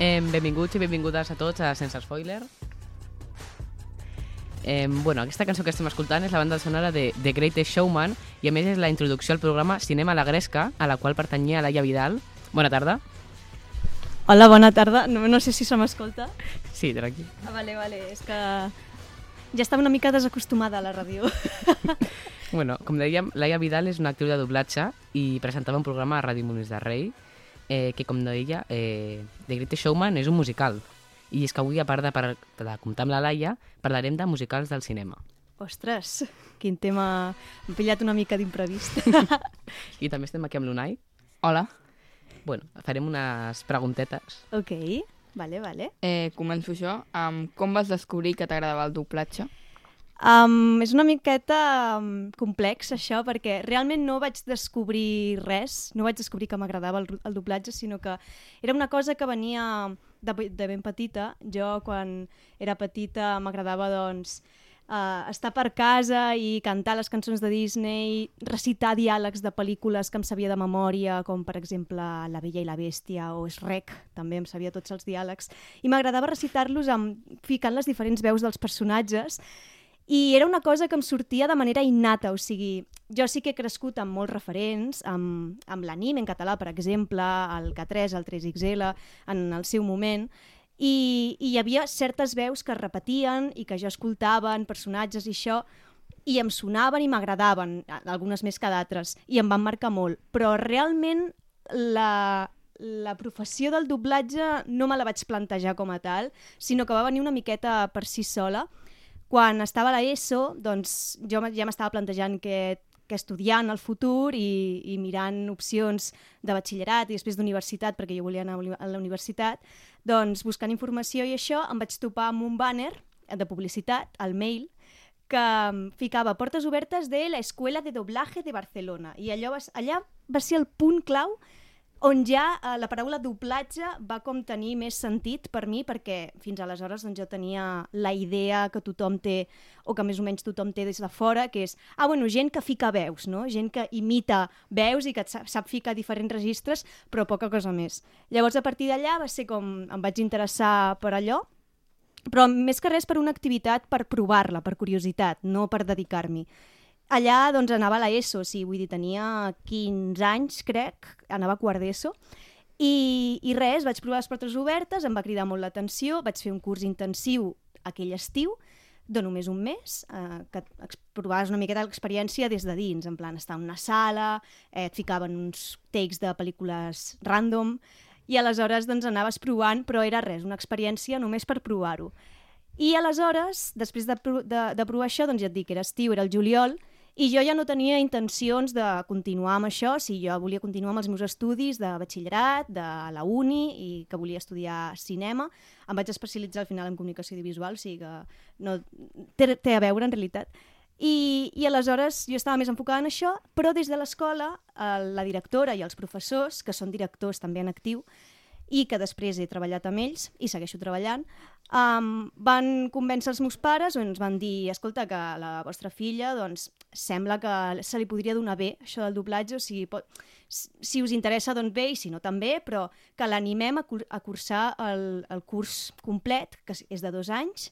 Eh, benvinguts i benvingudes a tots a Sense Spoiler. Eh, bueno, aquesta cançó que estem escoltant és la banda sonora de The Greatest Showman i a més és la introducció al programa Cinema a la Gresca, a la qual pertanyia Laia Vidal. Bona tarda. Hola, bona tarda. No, no sé si se m'escolta. Sí, tranqui. Ah, vale, vale. És que ja estava una mica desacostumada a la ràdio. Bueno, com dèiem, Laia Vidal és una actriu de doblatge i presentava un programa a Ràdio Molins de Rei eh, que, com deia, eh, The Greatest Showman és un musical. I és que avui, a part de, per, de comptar amb la Laia, parlarem de musicals del cinema. Ostres, quin tema... M'he pillat una mica d'imprevist. I també estem aquí amb l'Unai. Hola, Bueno, farem unes preguntetes. ok, vale, vale. eh, començo jo. Um, com vas descobrir que t'agradava el doblatge? Um, és una miqueta um, complex, això, perquè realment no vaig descobrir res, no vaig descobrir que m'agradava el, el doblatge, sinó que era una cosa que venia de, de ben petita. Jo, quan era petita, m'agradava, doncs, uh, estar per casa i cantar les cançons de Disney, recitar diàlegs de pel·lícules que em sabia de memòria, com, per exemple, La Bella i la Bèstia o Shrek, també em sabia tots els diàlegs, i m'agradava recitar-los ficant les diferents veus dels personatges, i era una cosa que em sortia de manera innata, o sigui, jo sí que he crescut amb molts referents, amb, amb l'anime en català, per exemple, el K3, el 3XL, en el seu moment, i, i hi havia certes veus que es repetien i que jo escoltava en personatges i això, i em sonaven i m'agradaven, algunes més que d'altres, i em van marcar molt. Però realment la, la professió del doblatge no me la vaig plantejar com a tal, sinó que va venir una miqueta per si sola. Quan estava a l'ESO, doncs jo ja m'estava plantejant que, que estudiar en el futur i, i mirant opcions de batxillerat i després d'universitat, perquè jo volia anar a la universitat, doncs buscant informació i això em vaig topar amb un banner de publicitat, al mail, que em ficava portes obertes de la Escuela de Doblaje de Barcelona. I allò va, allà va ser el punt clau on ja eh, la paraula doblatge va com tenir més sentit per mi, perquè fins aleshores doncs, jo tenia la idea que tothom té, o que més o menys tothom té des de fora, que és, ah, bueno, gent que fica veus, no? gent que imita veus i que sap, sap ficar diferents registres, però poca cosa més. Llavors, a partir d'allà va ser com em vaig interessar per allò, però més que res per una activitat per provar-la, per curiositat, no per dedicar-m'hi. Allà doncs anava a l'ESO, sigui, vull dir, tenia 15 anys, crec, anava a quart d'ESO, i, i res, vaig provar les portes obertes, em va cridar molt l'atenció, vaig fer un curs intensiu aquell estiu, de només un mes, eh, que provaves una miqueta l'experiència des de dins, en plan estar en una sala, eh, et ficaven uns takes de pel·lícules random, i aleshores doncs anaves provant, però era res, una experiència només per provar-ho. I aleshores, després de, de, de provar això, doncs ja et dic, era estiu, era el juliol, i jo ja no tenia intencions de continuar amb això, si jo volia continuar amb els meus estudis de batxillerat, de la uni, i que volia estudiar cinema. Em vaig especialitzar al final en comunicació audiovisual, o sigui que no, té, té a veure en realitat. I, I aleshores jo estava més enfocada en això, però des de l'escola eh, la directora i els professors, que són directors també en actiu, i que després he treballat amb ells i segueixo treballant, um, van convèncer els meus pares o ens van dir, escolta, que la vostra filla doncs, sembla que se li podria donar bé això del doblatge, o sigui, pot, si us interessa, doncs bé, i si no també, però que l'animem a, cur a cursar el, el curs complet, que és de dos anys,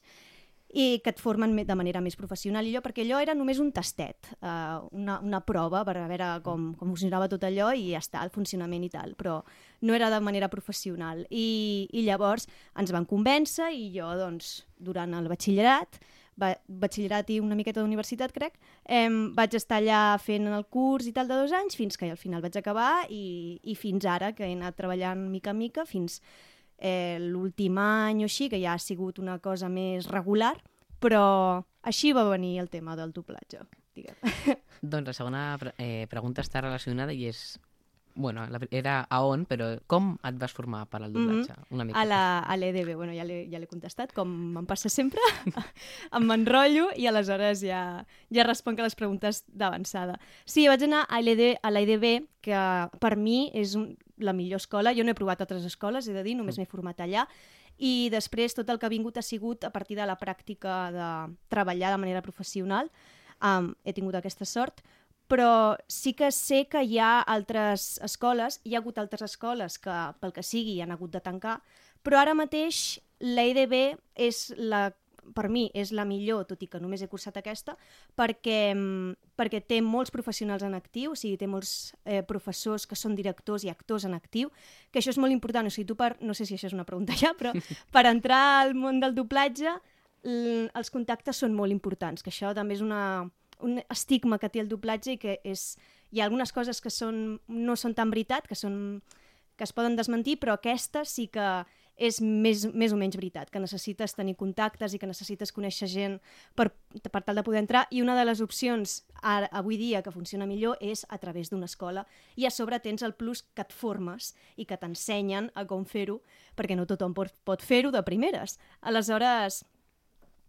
i que et formen me- de manera més professional i allò, perquè allò era només un tastet, uh, una, una prova per veure com, com funcionava tot allò i ja està, el funcionament i tal, però no era de manera professional. I, i llavors ens van convèncer i jo, doncs, durant el batxillerat, ba batxillerat i una miqueta d'universitat, crec, eh, vaig estar allà fent el curs i tal de dos anys fins que al final vaig acabar i, i fins ara, que he anat treballant mica en mica, fins eh, l'últim any o així, que ja ha sigut una cosa més regular, però així va venir el tema del doblatge. Diguem. Doncs la segona eh, pregunta està relacionada i és... Bueno, la, era a on, però com et vas formar per al doblatge? Una mica. A la- a l'EDB, bueno, ja l'he ja contestat, com em passa sempre, em m'enrotllo i aleshores ja, ja responc a les preguntes d'avançada. Sí, vaig anar a l'EDB, que per mi és un, la millor escola. Jo no he provat altres escoles, he de dir, només m'he format allà. I després tot el que ha vingut ha sigut a partir de la pràctica de treballar de manera professional. Um, he tingut aquesta sort, però sí que sé que hi ha altres escoles, hi ha hagut altres escoles que pel que sigui han hagut de tancar, Però ara mateix la EDB és la per mi és la millor, tot i que només he cursat aquesta, perquè, mm, perquè té molts professionals en actiu, o sigui, té molts eh, professors que són directors i actors en actiu, que això és molt important. O sigui, tu per, no sé si això és una pregunta ja, però per entrar al món del doblatge els contactes són molt importants, que això també és una, un estigma que té el doblatge i que és, hi ha algunes coses que són, no són tan veritat, que, són, que es poden desmentir, però aquesta sí que és més, més o menys veritat, que necessites tenir contactes i que necessites conèixer gent per, per tal de poder entrar, i una de les opcions ara, avui dia que funciona millor és a través d'una escola, i a sobre tens el plus que et formes i que t'ensenyen a com fer-ho, perquè no tothom pot, pot fer-ho de primeres. Aleshores,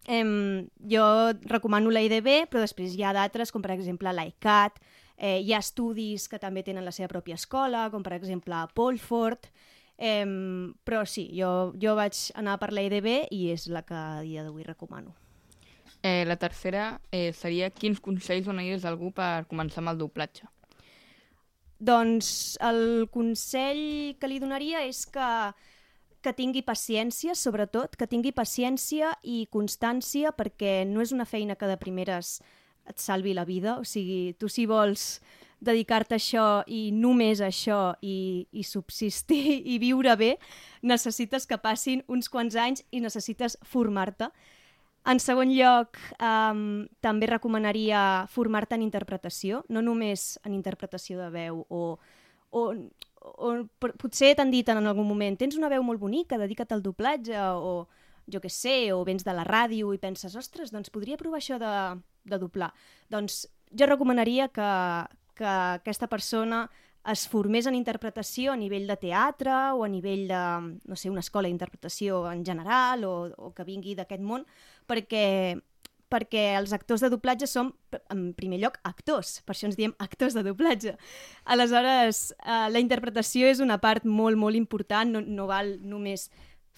Em, jo recomano la IDB, però després hi ha d'altres, com per exemple l'ICAT, eh, hi ha estudis que també tenen la seva pròpia escola, com per exemple Polford, em, però sí, jo, jo vaig anar per la IDB i és la que a dia d'avui recomano. Eh, la tercera eh, seria quins consells donaries a algú per començar amb el doblatge? Doncs el consell que li donaria és que, que tingui paciència, sobretot, que tingui paciència i constància, perquè no és una feina que de primeres et salvi la vida. O sigui, tu si vols dedicar-te a això i només a això i, i subsistir i viure bé, necessites que passin uns quants anys i necessites formar-te. En segon lloc, um, també recomanaria formar-te en interpretació, no només en interpretació de veu o, o, o potser t'han dit en algun moment tens una veu molt bonica, dedica't al doblatge o jo què sé, o vens de la ràdio i penses, ostres, doncs podria provar això de, de doblar. Doncs jo recomanaria que, que aquesta persona es formés en interpretació a nivell de teatre o a nivell de, no sé, una escola d'interpretació en general o, o que vingui d'aquest món, perquè perquè els actors de doblatge som, en primer lloc, actors. Per això ens diem actors de doblatge. Aleshores, eh, la interpretació és una part molt, molt important. No, no val només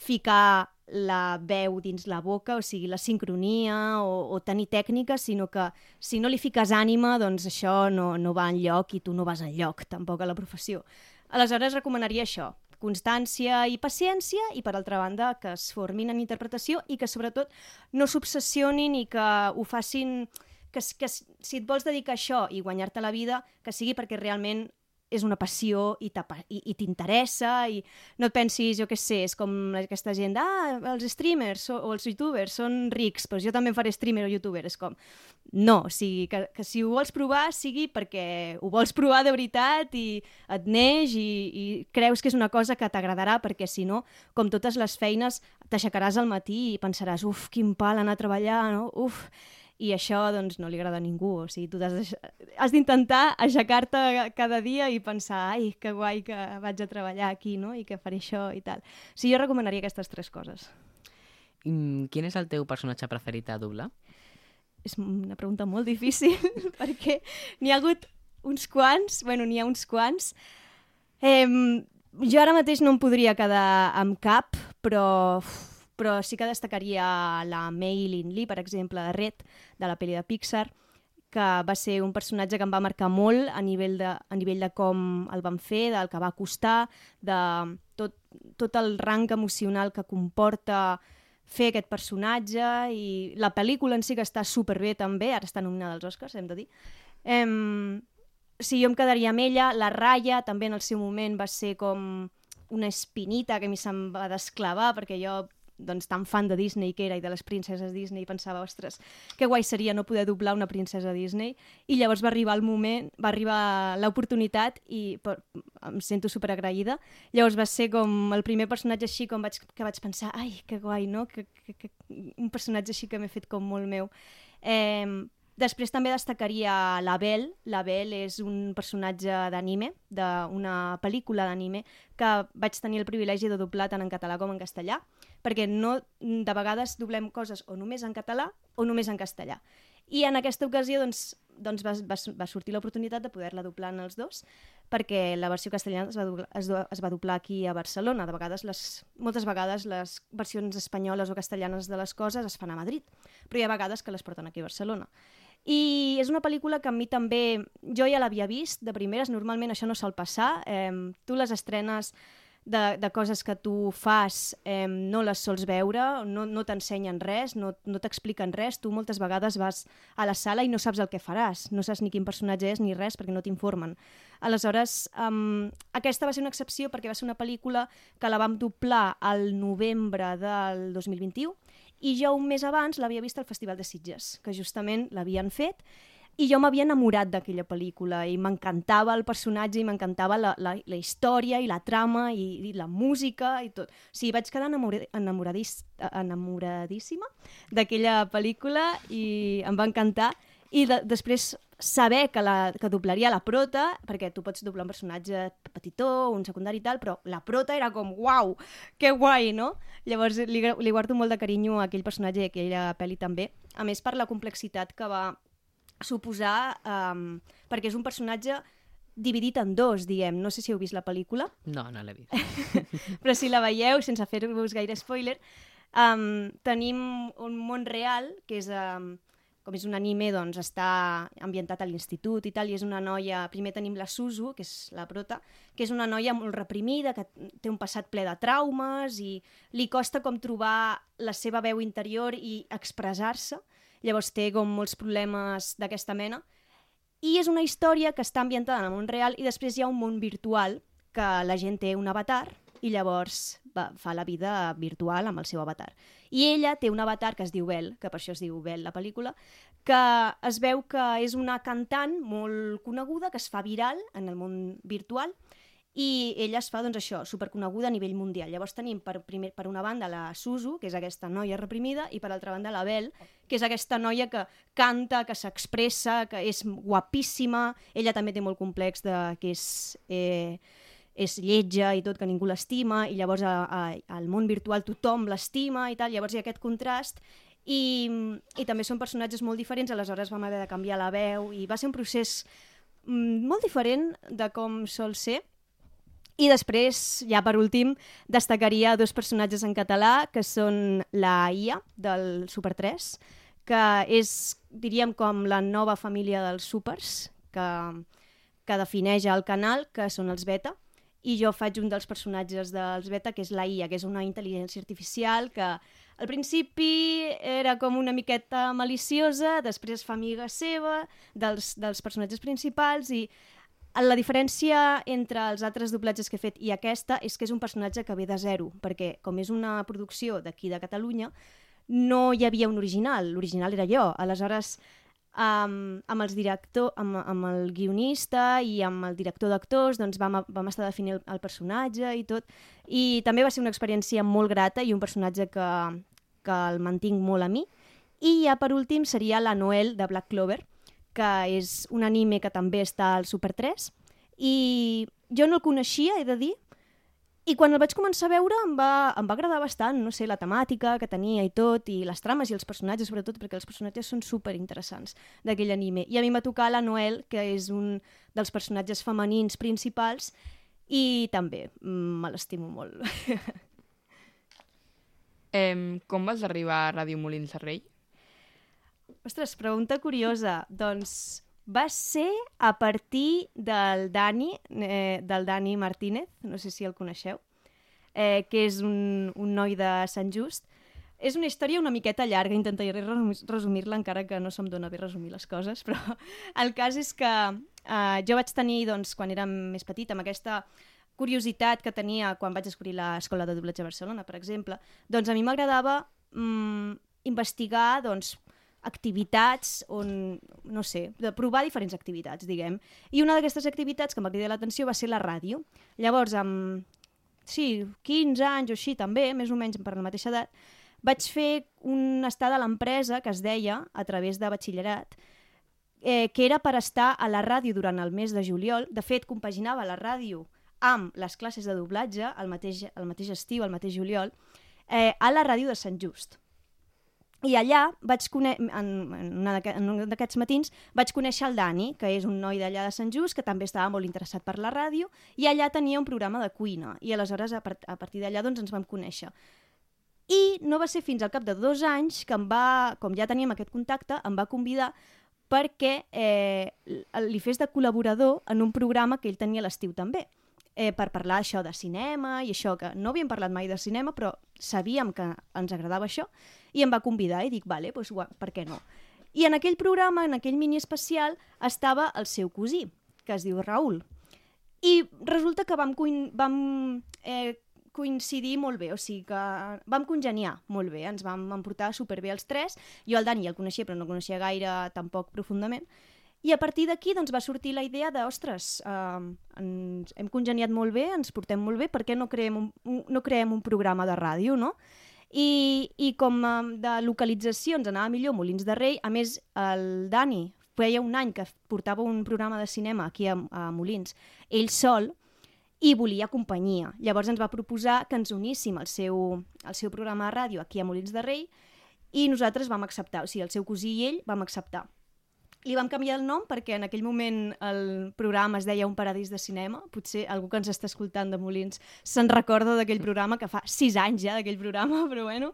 ficar la veu dins la boca, o sigui, la sincronia o, o tenir tècnica, sinó que si no li fiques ànima, doncs això no, no va enlloc i tu no vas enlloc, tampoc a la professió. Aleshores, recomanaria això, constància i paciència i, per altra banda, que es formin en interpretació i que, sobretot, no s'obsessionin i que ho facin... Que, que si et vols dedicar a això i guanyar-te la vida, que sigui perquè realment és una passió i t'apa- i i t'interessa no et pensis, jo què sé, és com aquesta gent, ah, els streamers o, o els youtubers són rics, doncs jo també faré streamer o youtuber, és com, no, o sigui, que, que si ho vols provar sigui perquè ho vols provar de veritat i et neix i, i creus que és una cosa que t'agradarà, perquè si no, com totes les feines, t'aixecaràs al matí i pensaràs, uf, quin pal anar a treballar, no? Uf, i això doncs no li agrada a ningú, o sigui, tu has has d'intentar aixecar-te cada dia i pensar, ai, que guai que vaig a treballar aquí, no?, i que faré això i tal. O sigui, jo recomanaria aquestes tres coses. Mm, Quin és el teu personatge preferit a doblar? És una pregunta molt difícil, perquè n'hi ha hagut uns quants, bueno, n'hi ha uns quants. Eh, jo ara mateix no em podria quedar amb cap, però, però sí que destacaria la Mei Lin Lee, per exemple, de Red, de la pel·li de Pixar, que va ser un personatge que em va marcar molt a nivell de, a nivell de com el van fer, del que va costar, de tot, tot el rang emocional que comporta fer aquest personatge i la pel·lícula en si que està superbé també, ara està nominada als Oscars, hem de dir. Em, sí, jo em quedaria amb ella. La Raya també en el seu moment va ser com una espinita que a mi se'm va desclavar perquè jo doncs, tan fan de Disney que era i de les princeses Disney, pensava, ostres, que guai seria no poder doblar una princesa Disney. I llavors va arribar el moment, va arribar l'oportunitat i per, em sento superagraïda. Llavors va ser com el primer personatge així com vaig, que vaig pensar, ai, que guai, no? Que, que, que, un personatge així que m'he fet com molt meu. Eh, després també destacaria la Belle. La Belle és un personatge d'anime, d'una pel·lícula d'anime, que vaig tenir el privilegi de doblar tant en català com en castellà, perquè no, de vegades doblem coses o només en català o només en castellà. I en aquesta ocasió doncs, doncs va, va, va sortir l'oportunitat de poder-la doblar en els dos, perquè la versió castellana es va, doblar, es, do- es va doblar aquí a Barcelona. De vegades les, moltes vegades les versions espanyoles o castellanes de les coses es fan a Madrid, però hi ha vegades que les porten aquí a Barcelona. I és una pel·lícula que a mi també... Jo ja l'havia vist de primeres, normalment això no sol passar. Eh, tu les estrenes de, de coses que tu fas eh, no les sols veure, no, no t'ensenyen res, no, no t'expliquen res. Tu moltes vegades vas a la sala i no saps el que faràs, no saps ni quin personatge és ni res perquè no t'informen. Aleshores, um, aquesta va ser una excepció perquè va ser una pel·lícula que la vam doblar al novembre del 2021 i jo un mes abans l'havia vist al Festival de Sitges, que justament l'havien fet i jo m'havia enamorat d'aquella pel·lícula i m'encantava el personatge i m'encantava la, la, la història i la trama i, i la música i tot. O sigui, vaig quedar enamorad, enamoradís, enamoradíssima d'aquella pel·lícula i em va encantar. I de, després saber que, la, que doblaria la prota, perquè tu pots doblar un personatge petitó, un secundari i tal, però la prota era com, uau, que guai, no? Llavors li, li guardo molt de carinyo a aquell personatge i a aquella pel·li també. A més, per la complexitat que va suposar... Um, perquè és un personatge dividit en dos, diguem. No sé si heu vist la pel·lícula. No, no l'he vist. Però si la veieu, sense fer-vos gaire spoiler, um, tenim un món real, que és, um, com és un anime, doncs està ambientat a l'institut i tal, i és una noia... Primer tenim la Suzu, que és la prota, que és una noia molt reprimida, que té un passat ple de traumes i li costa com trobar la seva veu interior i expressar-se llavors té com molts problemes d'aquesta mena. I és una història que està ambientada en el món real i després hi ha un món virtual que la gent té un avatar i llavors va, fa la vida virtual amb el seu avatar. I ella té un avatar que es diu Bel, que per això es diu Bel la pel·lícula, que es veu que és una cantant molt coneguda que es fa viral en el món virtual i ella es fa, doncs això, superconeguda a nivell mundial. Llavors tenim per, primer, per una banda la Suzu, que és aquesta noia reprimida, i per altra banda la Bel, que és aquesta noia que canta, que s'expressa, que és guapíssima, ella també té molt complex de que és... Eh, és lletja i tot, que ningú l'estima, i llavors a, a, al món virtual tothom l'estima i tal, llavors hi ha aquest contrast, i, i també són personatges molt diferents, aleshores vam haver de canviar la veu, i va ser un procés mm, molt diferent de com sol ser, i després, ja per últim, destacaria dos personatges en català, que són la Ia, del Super 3, que és, diríem, com la nova família dels súpers, que, que defineix el canal, que són els beta, i jo faig un dels personatges dels beta, que és la IA, que és una intel·ligència artificial que al principi era com una miqueta maliciosa, després es fa amiga seva dels, dels personatges principals i la diferència entre els altres doblatges que he fet i aquesta és que és un personatge que ve de zero, perquè com és una producció d'aquí de Catalunya, no hi havia un original, l'original era jo. Aleshores, um, amb, els director, amb, amb el guionista i amb el director d'actors doncs vam, vam estar definint el, el personatge i tot, i també va ser una experiència molt grata i un personatge que, que el mantinc molt a mi. I ja per últim seria la Noel de Black Clover, que és un anime que també està al Super 3, i jo no el coneixia, he de dir, i quan el vaig començar a veure em va, em va agradar bastant, no sé, la temàtica que tenia i tot, i les trames i els personatges, sobretot, perquè els personatges són super interessants d'aquell anime. I a mi m'ha tocat la Noel, que és un dels personatges femenins principals, i també mm, me l'estimo molt. eh, com vas arribar a Ràdio Molins de Rei? Ostres, pregunta curiosa. doncs va ser a partir del Dani, eh, del Dani Martínez, no sé si el coneixeu, eh, que és un, un noi de Sant Just. És una història una miqueta llarga, intentaré resumir-la encara que no se'm dona bé resumir les coses, però el cas és que eh, jo vaig tenir, doncs, quan era més petita, amb aquesta curiositat que tenia quan vaig descobrir l'escola de doblatge a Barcelona, per exemple, doncs a mi m'agradava mm, investigar doncs, activitats on, no sé, de provar diferents activitats, diguem. I una d'aquestes activitats que m'ha cridat l'atenció va ser la ràdio. Llavors, amb, sí, 15 anys o així també, més o menys per la mateixa edat, vaig fer un estat a l'empresa que es deia, a través de batxillerat, eh, que era per estar a la ràdio durant el mes de juliol. De fet, compaginava la ràdio amb les classes de doblatge el mateix, el mateix estiu, el mateix juliol, eh, a la ràdio de Sant Just. I allà vaig conèixer, en, en un d'aquests matins, vaig conèixer el Dani, que és un noi d'allà de Sant Just, que també estava molt interessat per la ràdio, i allà tenia un programa de cuina. I aleshores, a, part, a partir d'allà, doncs, ens vam conèixer. I no va ser fins al cap de dos anys que em va, com ja teníem aquest contacte, em va convidar perquè eh, li fes de col·laborador en un programa que ell tenia a l'estiu també. eh, per parlar això de cinema i això, que no havíem parlat mai de cinema, però sabíem que ens agradava això, i em va convidar i dic, vale, doncs, per què no? I en aquell programa, en aquell mini especial, estava el seu cosí, que es diu Raül. I resulta que vam, vam eh, coincidir molt bé, o sigui que vam congeniar molt bé, ens vam emportar superbé els tres. Jo el Dani el coneixia, però no el coneixia gaire tampoc profundament. I a partir d'aquí doncs, va sortir la idea de, ostres, eh, ens hem congeniat molt bé, ens portem molt bé, per què no creem un, un, no creem un programa de ràdio, no? I, i com de localització ens anava millor Molins de Rei, a més el Dani feia un any que portava un programa de cinema aquí a, a Molins, ell sol, i volia companyia. Llavors ens va proposar que ens uníssim al seu, al seu programa de ràdio aquí a Molins de Rei i nosaltres vam acceptar, o sigui, el seu cosí i ell vam acceptar. Li vam canviar el nom perquè en aquell moment el programa es deia Un paradís de cinema. Potser algú que ens està escoltant de Molins se'n recorda d'aquell programa, que fa sis anys ja d'aquell programa, però bueno.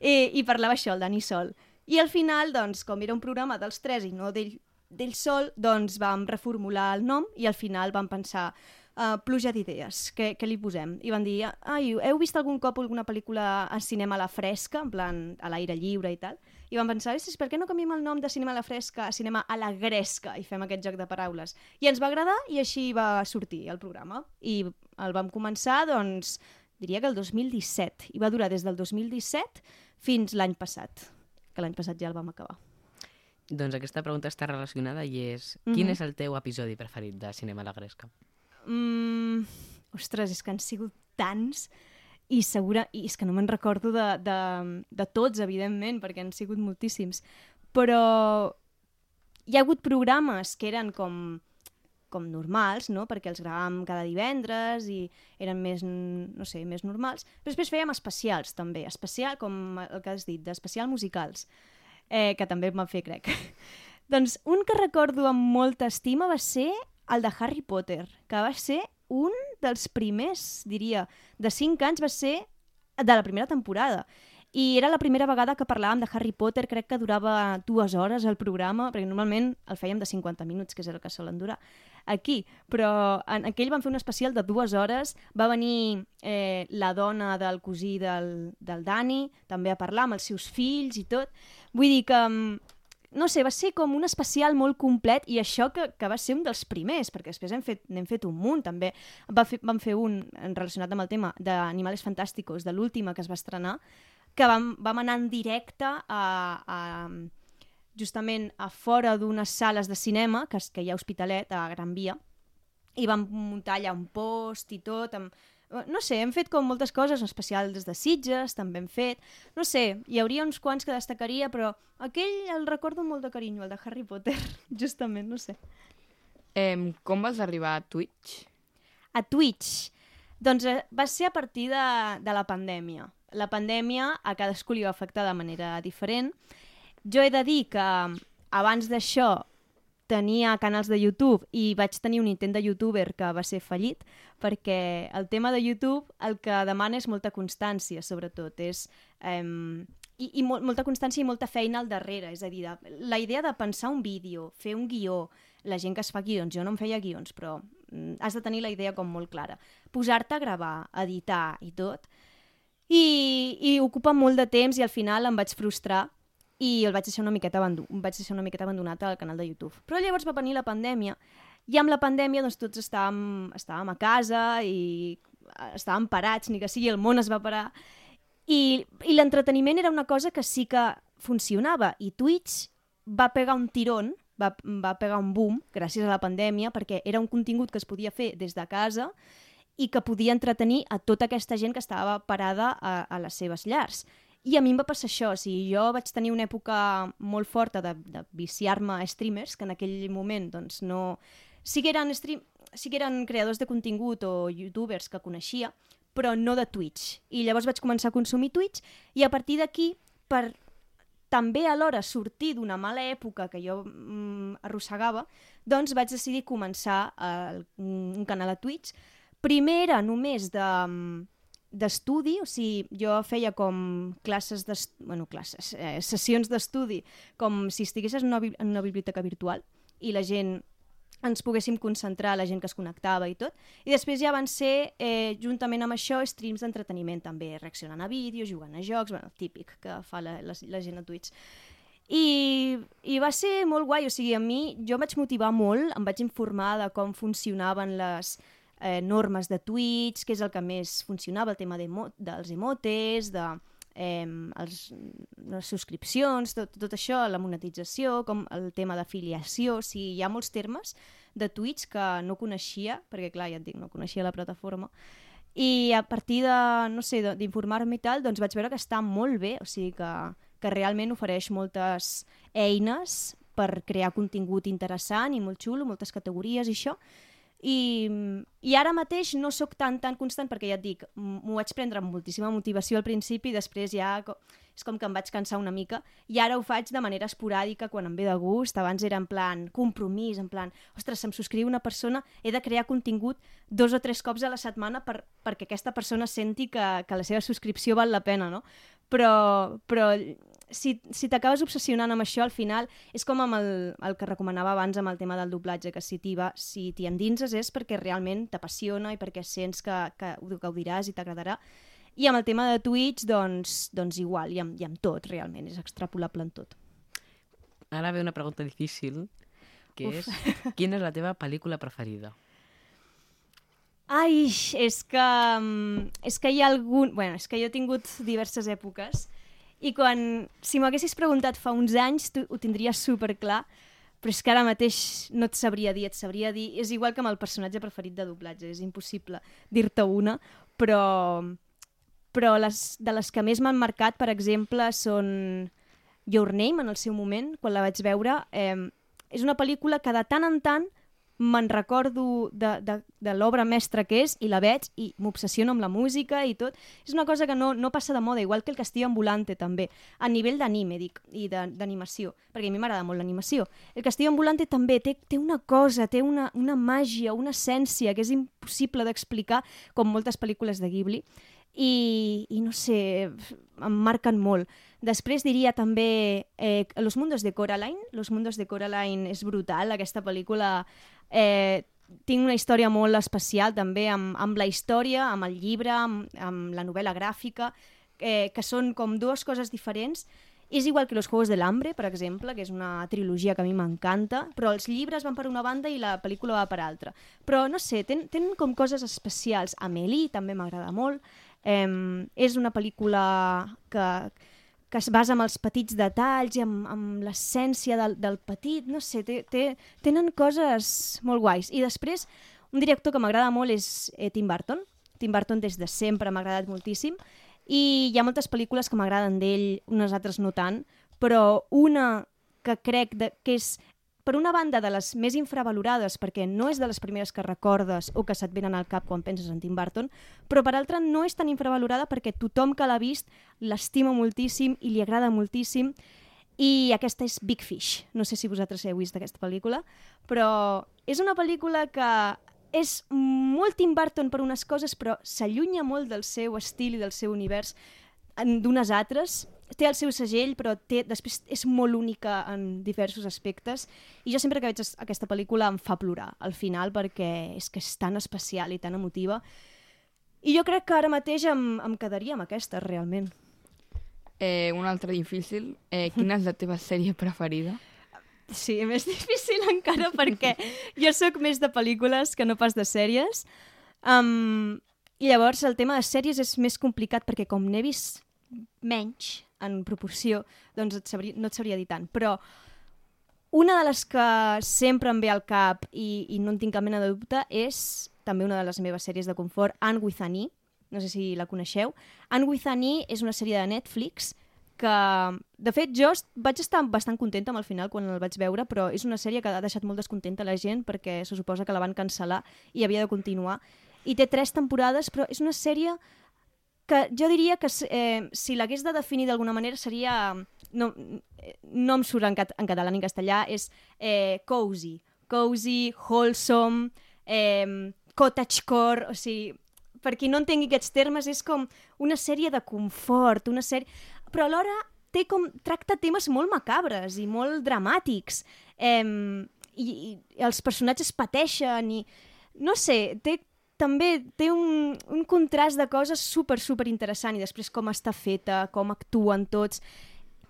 I, I parlava això, el Dani Sol. I al final, doncs, com era un programa dels tres i no d'ell d'ell sol, doncs vam reformular el nom i al final vam pensar uh, pluja d'idees, què, què li posem? I van dir, ai, heu vist algun cop alguna pel·lícula a cinema a la fresca, en plan a l'aire lliure i tal? I vam pensar, per què no canviem el nom de cinema a la fresca a cinema a la gresca i fem aquest joc de paraules? I ens va agradar i així va sortir el programa. I el vam començar, doncs, diria que el 2017. I va durar des del 2017 fins l'any passat, que l'any passat ja el vam acabar. Doncs aquesta pregunta està relacionada i és... Mm -hmm. Quin és el teu episodi preferit de Cinema a la Gresca? Mm, ostres, és que han sigut tants i segura, i és que no me'n recordo de, de, de tots, evidentment, perquè han sigut moltíssims. Però hi ha hagut programes que eren com com normals, no? perquè els gravàvem cada divendres i eren més, no sé, més normals. Però després fèiem especials, també. Especial, com el que has dit, d'especial musicals eh, que també em van fer, crec. doncs un que recordo amb molta estima va ser el de Harry Potter, que va ser un dels primers, diria, de 5 anys va ser de la primera temporada. I era la primera vegada que parlàvem de Harry Potter, crec que durava dues hores el programa, perquè normalment el fèiem de 50 minuts, que és el que solen durar aquí. Però en aquell van fer un especial de dues hores, va venir eh, la dona del cosí del, del Dani, també a parlar amb els seus fills i tot. Vull dir que mm, no sé, va ser com un especial molt complet i això que, que va ser un dels primers, perquè després hem fet, n'hem fet un munt també. Va fer, vam fer un relacionat amb el tema d'Animales Fantàsticos, de l'última que es va estrenar, que vam, vam anar en directe a, a, justament a fora d'unes sales de cinema, que, que hi ha Hospitalet, a Gran Via, i vam muntar allà un post i tot, amb, no sé, hem fet com moltes coses, en especial des de Sitges, també hem fet, no sé, hi hauria uns quants que destacaria, però aquell el recordo molt de carinyo, el de Harry Potter, justament, no sé. Eh, com vas arribar a Twitch? A Twitch? Doncs eh, va ser a partir de, de la pandèmia la pandèmia a cadascú li va afectar de manera diferent. Jo he de dir que abans d'això tenia canals de YouTube i vaig tenir un intent de youtuber que va ser fallit perquè el tema de YouTube el que demana és molta constància, sobretot. És, eh, i, i mol, molta constància i molta feina al darrere. És a dir, de, la idea de pensar un vídeo, fer un guió, la gent que es fa guions, jo no em feia guions, però mm, has de tenir la idea com molt clara. Posar-te a gravar, editar i tot, i, i ocupa molt de temps i al final em vaig frustrar i el vaig deixar una miqueta, abandu vaig deixar una miqueta abandonat al canal de YouTube. Però llavors va venir la pandèmia i amb la pandèmia doncs, tots estàvem, estàvem a casa i estàvem parats, ni que sigui el món es va parar i, i l'entreteniment era una cosa que sí que funcionava i Twitch va pegar un tirón va, va pegar un boom gràcies a la pandèmia perquè era un contingut que es podia fer des de casa i que podia entretenir a tota aquesta gent que estava parada a, a les seves llars. I a mi em va passar això, o sigui, jo vaig tenir una època molt forta de, de viciar-me a streamers, que en aquell moment doncs, no... Sí que, eren stream... sí que eren creadors de contingut o youtubers que coneixia, però no de Twitch. I llavors vaig començar a consumir Twitch i a partir d'aquí, per també alhora sortir d'una mala època que jo mm, arrossegava, doncs vaig decidir començar el, un canal a Twitch Primer era només de d'estudi, o sigui, jo feia com classes, bueno, classes, eh, sessions d'estudi, com si estiguessis en una, en una biblioteca virtual i la gent ens poguéssim concentrar, la gent que es connectava i tot. I després ja van ser, eh, juntament amb això, streams d'entreteniment també, reaccionant a vídeos, jugant a jocs, bueno, típic que fa la, la, la gent a Twitch. I, I va ser molt guai, o sigui, a mi, jo em vaig motivar molt, em vaig informar de com funcionaven les eh, normes de Twitch, què és el que més funcionava, el tema emo dels emotes, de eh, els, les subscripcions, tot, tot això, la monetització, com el tema d'afiliació, o sigui, hi ha molts termes de Twitch que no coneixia, perquè clar, ja et dic, no coneixia la plataforma, i a partir de, no sé, d'informar-me i tal, doncs vaig veure que està molt bé, o sigui que, que realment ofereix moltes eines per crear contingut interessant i molt xulo, moltes categories i això, i, i ara mateix no sóc tan tan constant perquè ja et dic, m'ho vaig prendre amb moltíssima motivació al principi i després ja és com que em vaig cansar una mica i ara ho faig de manera esporàdica quan em ve de gust, abans era en plan compromís, en plan, ostres, se'm subscriu una persona he de crear contingut dos o tres cops a la setmana per, perquè aquesta persona senti que, que la seva subscripció val la pena, no? Però, però si, si t'acabes obsessionant amb això, al final és com amb el, el que recomanava abans amb el tema del doblatge, que si t'hi si endinses és perquè realment t'apassiona i perquè sents que, que ho gaudiràs i t'agradarà. I amb el tema de Twitch, doncs, doncs igual, i amb, i amb tot, realment, és extrapolable en tot. Ara ve una pregunta difícil, que Uf. és, quina és la teva pel·lícula preferida? Ai, és que, mm, és que hi ha algun... Bueno, és que jo he tingut diverses èpoques i quan, si m'ho haguessis preguntat fa uns anys, tu ho tindries super clar, però és que ara mateix no et sabria dir, et sabria dir... És igual que amb el personatge preferit de doblatge, és impossible dir-te una, però, però les, de les que més m'han marcat, per exemple, són Your Name, en el seu moment, quan la vaig veure. Eh, és una pel·lícula que de tant en tant me'n recordo de, de, de l'obra mestra que és i la veig i m'obsessiono amb la música i tot. És una cosa que no, no passa de moda, igual que el Castillo Ambulante també, a nivell d'anime, dic, i d'animació, perquè a mi m'agrada molt l'animació. El Castillo Ambulante també té, té una cosa, té una, una màgia, una essència que és impossible d'explicar, com moltes pel·lícules de Ghibli, i, i no sé, em marquen molt. Després diria també eh, Los Mundos de Coraline. Los Mundos de Coraline és brutal, aquesta pel·lícula Eh, tinc una història molt especial també amb, amb la història, amb el llibre, amb, amb la novel·la gràfica, eh, que són com dues coses diferents. És igual que Los Juegos del Hambre, per exemple, que és una trilogia que a mi m'encanta, però els llibres van per una banda i la pel·lícula va per altra. Però, no sé, tenen, tenen com coses especials. Amélie també m'agrada molt. Eh, és una pel·lícula que, que es basa en els petits detalls i amb, amb l'essència del, del petit, no sé, té, té, tenen coses molt guais. I després, un director que m'agrada molt és eh, Tim Burton. Tim Burton des de sempre m'ha agradat moltíssim i hi ha moltes pel·lícules que m'agraden d'ell, unes altres no tant, però una que crec de, que és per una banda, de les més infravalorades, perquè no és de les primeres que recordes o que se't venen al cap quan penses en Tim Burton, però per altra no és tan infravalorada perquè tothom que l'ha vist l'estima moltíssim i li agrada moltíssim i aquesta és Big Fish. No sé si vosaltres heu vist aquesta pel·lícula, però és una pel·lícula que és molt Tim Burton per unes coses, però s'allunya molt del seu estil i del seu univers d'unes altres té el seu segell, però té, després és molt única en diversos aspectes. I jo sempre que veig aquesta pel·lícula em fa plorar al final perquè és que és tan especial i tan emotiva. I jo crec que ara mateix em, em quedaria amb aquesta, realment. Eh, una altra difícil. Eh, quina és la teva sèrie preferida? Sí, més difícil encara perquè jo sóc més de pel·lícules que no pas de sèries. Um, I llavors el tema de sèries és més complicat perquè com n'he vist menys, en proporció, doncs et sabria, no et sabria dir tant. Però una de les que sempre em ve al cap i, i no en tinc cap mena de dubte és també una de les meves sèries de confort, Anne with an e. no sé si la coneixeu. Anne with an e és una sèrie de Netflix que, de fet, jo vaig estar bastant contenta amb el final quan el vaig veure, però és una sèrie que ha deixat molt descontenta la gent perquè se suposa que la van cancel·lar i havia de continuar. I té tres temporades, però és una sèrie que jo diria que eh, si l'hagués de definir d'alguna manera seria... No, no em surt en, cat en català ni en castellà, és eh, cozy. Cozy, wholesome, eh, cottagecore, o sigui, per qui no entengui aquests termes, és com una sèrie de confort, una sèrie... Però alhora té com, tracta temes molt macabres i molt dramàtics. Eh, i, i els personatges pateixen i... No sé, té també té un, un contrast de coses super, super interessant i després com està feta, com actuen tots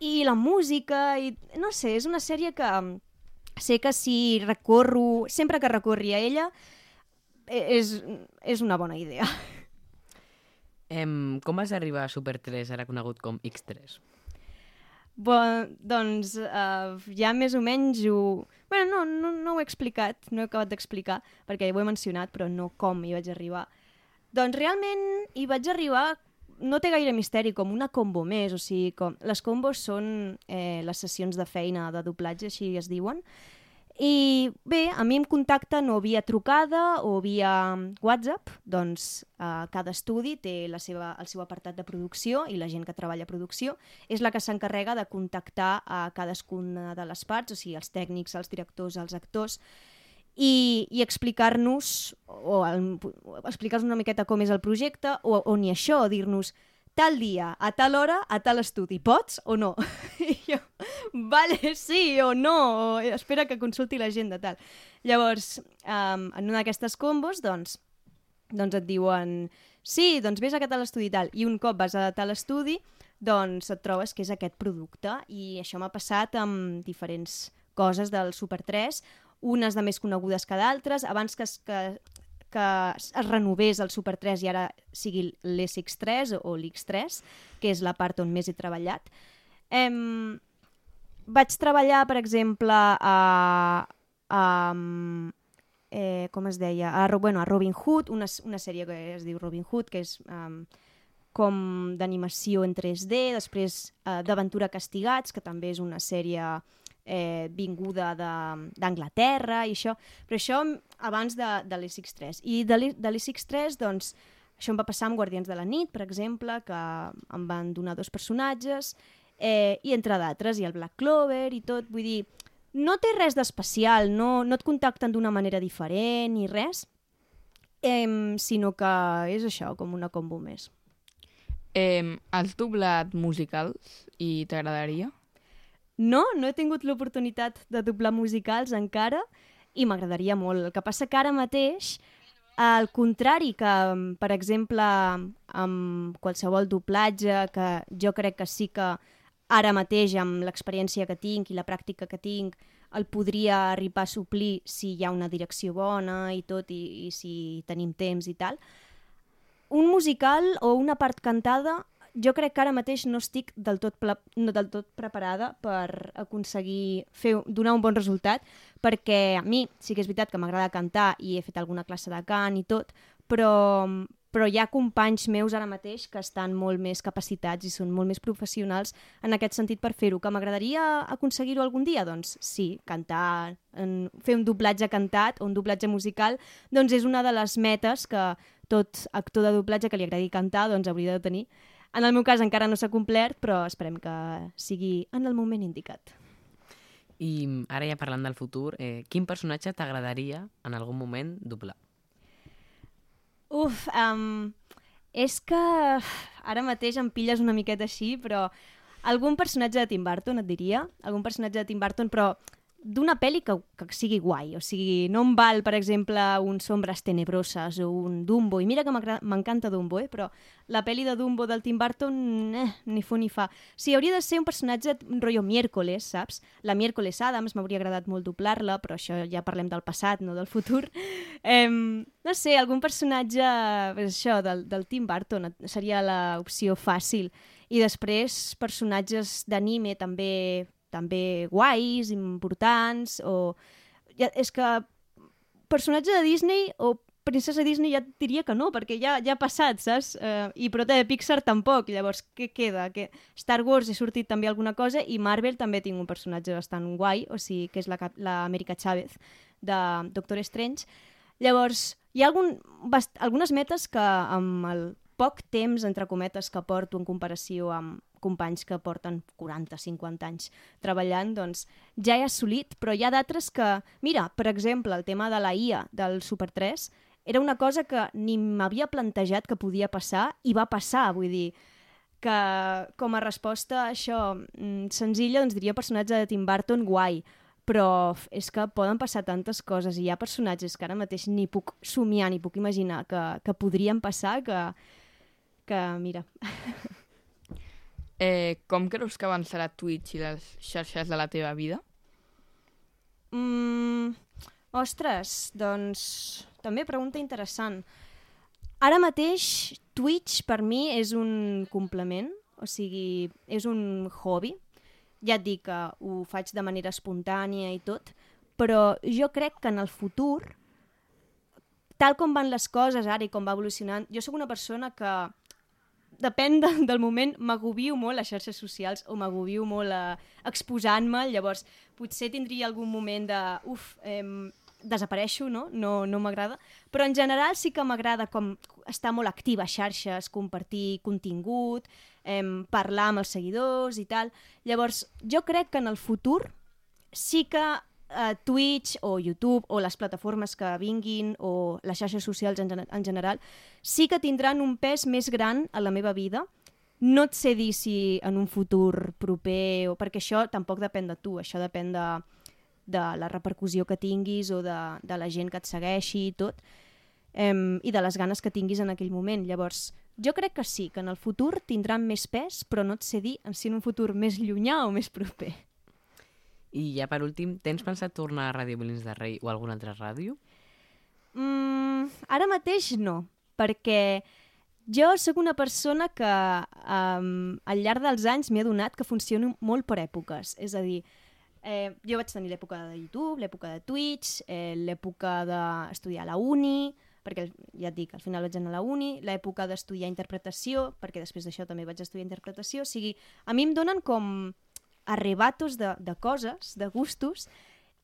i la música i no sé, és una sèrie que sé que si recorro, sempre que recorri a ella e, és, és una bona idea. Em, com vas arribar a Super 3, ara conegut com X3? Bon, doncs uh, ja més o menys ho... bueno, no, no, no ho he explicat, no he acabat d'explicar, perquè ho he mencionat, però no com hi vaig arribar. Doncs realment hi vaig arribar, no té gaire misteri, com una combo més, o sigui, com... les combos són eh, les sessions de feina de doblatge, així es diuen, i bé, a mi em contacten o via trucada o via WhatsApp, doncs eh, cada estudi té la seva, el seu apartat de producció i la gent que treballa a producció és la que s'encarrega de contactar a cadascuna de les parts, o sigui, els tècnics, els directors, els actors, i, i explicar-nos o, o explicar-nos una miqueta com és el projecte o, o ni això, dir-nos tal dia, a tal hora, a tal estudi. Pots o no? I jo, vale, sí o no, o espera que consulti l'agenda, tal. Llavors, um, en una d'aquestes combos, doncs, doncs et diuen sí, doncs vés a tal estudi tal, i un cop vas a tal estudi, doncs et trobes que és aquest producte, i això m'ha passat amb diferents coses del Super 3, unes de més conegudes que d'altres, abans que, que que es renovés el Super 3 i ara sigui l'SX3 o l'X3, que és la part on més he treballat. Em... Vaig treballar, per exemple, a... a eh, com es deia? A, bueno, a Robin Hood, una, una sèrie que es diu Robin Hood, que és um, com d'animació en 3D, després uh, d'Aventura Castigats, que també és una sèrie eh, vinguda d'Anglaterra i això, però això abans de, de l'X3. I de l'X3, doncs, això em va passar amb Guardians de la Nit, per exemple, que em van donar dos personatges, eh, i entre d'altres, i el Black Clover i tot, vull dir, no té res d'especial, no, no et contacten d'una manera diferent ni res, eh, sinó que és això, com una combo més. Eh, has doblat musicals i t'agradaria? No, no he tingut l'oportunitat de doblar musicals encara i m'agradaria molt. El que passa que ara mateix, al contrari que, per exemple, amb qualsevol doblatge, que jo crec que sí que ara mateix, amb l'experiència que tinc i la pràctica que tinc, el podria arribar a suplir si hi ha una direcció bona i tot, i, i si tenim temps i tal. Un musical o una part cantada jo crec que ara mateix no estic del tot, no del tot preparada per aconseguir fer, donar un bon resultat, perquè a mi sí que és veritat que m'agrada cantar i he fet alguna classe de cant i tot, però, però hi ha companys meus ara mateix que estan molt més capacitats i són molt més professionals en aquest sentit per fer-ho. Que m'agradaria aconseguir-ho algun dia? Doncs sí, cantar, en, fer un doblatge cantat o un doblatge musical, doncs és una de les metes que tot actor de doblatge que li agradi cantar doncs hauria de tenir en el meu cas encara no s'ha complert, però esperem que sigui en el moment indicat. I ara ja parlant del futur, eh, quin personatge t'agradaria en algun moment doblar? Uf, um, és que ara mateix em pilles una miqueta així, però algun personatge de Tim Burton et diria, algun personatge de Tim Burton, però d'una pel·li que, que sigui guai, o sigui, no em val, per exemple, un Sombres Tenebroses o un Dumbo, i mira que m'encanta Dumbo, eh? però la pel·li de Dumbo del Tim Burton, eh, ni fu ni fa. Sí, hauria de ser un personatge rotllo miércoles, saps? La miércoles Adams m'hauria agradat molt doblar-la, però això ja parlem del passat, no del futur. Eh, no sé, algun personatge, això, del, del Tim Burton seria l'opció fàcil. I després personatges d'anime també també guais, importants, o... Ja, és que personatge de Disney o princesa Disney ja diria que no, perquè ja, ja ha passat, saps? Uh, I però de Pixar tampoc, llavors què queda? Que Star Wars he sortit també alguna cosa i Marvel també tinc un personatge bastant guai, o sigui, que és l'Amèrica la Chávez de Doctor Strange. Llavors, hi ha algun, bast, algunes metes que amb el poc temps, entre cometes, que porto en comparació amb companys que porten 40-50 anys treballant, doncs ja he assolit, però hi ha d'altres que... Mira, per exemple, el tema de la IA del Super 3 era una cosa que ni m'havia plantejat que podia passar i va passar, vull dir que com a resposta a això mm, senzilla, doncs diria personatge de Tim Burton guai, però és que poden passar tantes coses i hi ha personatges que ara mateix ni puc somiar ni puc imaginar que, que podrien passar que, que mira, Eh, com creus que avançarà Twitch i les xarxes de la teva vida? Mm, ostres, doncs també pregunta interessant. Ara mateix Twitch per mi és un complement, o sigui, és un hobby. Ja et dic que ho faig de manera espontània i tot, però jo crec que en el futur, tal com van les coses ara i com va evolucionant, jo sóc una persona que depèn de, del moment, m'agobio molt a xarxes socials o m'agobio molt a exposant-me, llavors potser tindria algun moment de, uf, eh, desapareixo, no? No, no m'agrada. Però en general sí que m'agrada com estar molt activa a xarxes, compartir contingut, eh, parlar amb els seguidors i tal. Llavors, jo crec que en el futur sí que eh, Twitch o YouTube o les plataformes que vinguin o les xarxes socials en, en general sí que tindran un pes més gran a la meva vida. No et sé dir si en un futur proper, o perquè això tampoc depèn de tu, això depèn de, de la repercussió que tinguis o de, de la gent que et segueixi i tot, em, i de les ganes que tinguis en aquell moment. Llavors, jo crec que sí, que en el futur tindran més pes, però no et sé dir si en un futur més llunyà o més proper. I ja per últim, tens pensat tornar a Ràdio Molins de Rei o alguna altra ràdio? Mm, ara mateix no, perquè jo sóc una persona que um, al llarg dels anys m'he adonat que funciona molt per èpoques. És a dir, eh, jo vaig tenir l'època de YouTube, l'època de Twitch, eh, l'època d'estudiar a la uni, perquè ja et dic, al final vaig anar a la uni, l'època d'estudiar interpretació, perquè després d'això també vaig estudiar interpretació, o sigui, a mi em donen com arrebatos de, de coses, de gustos,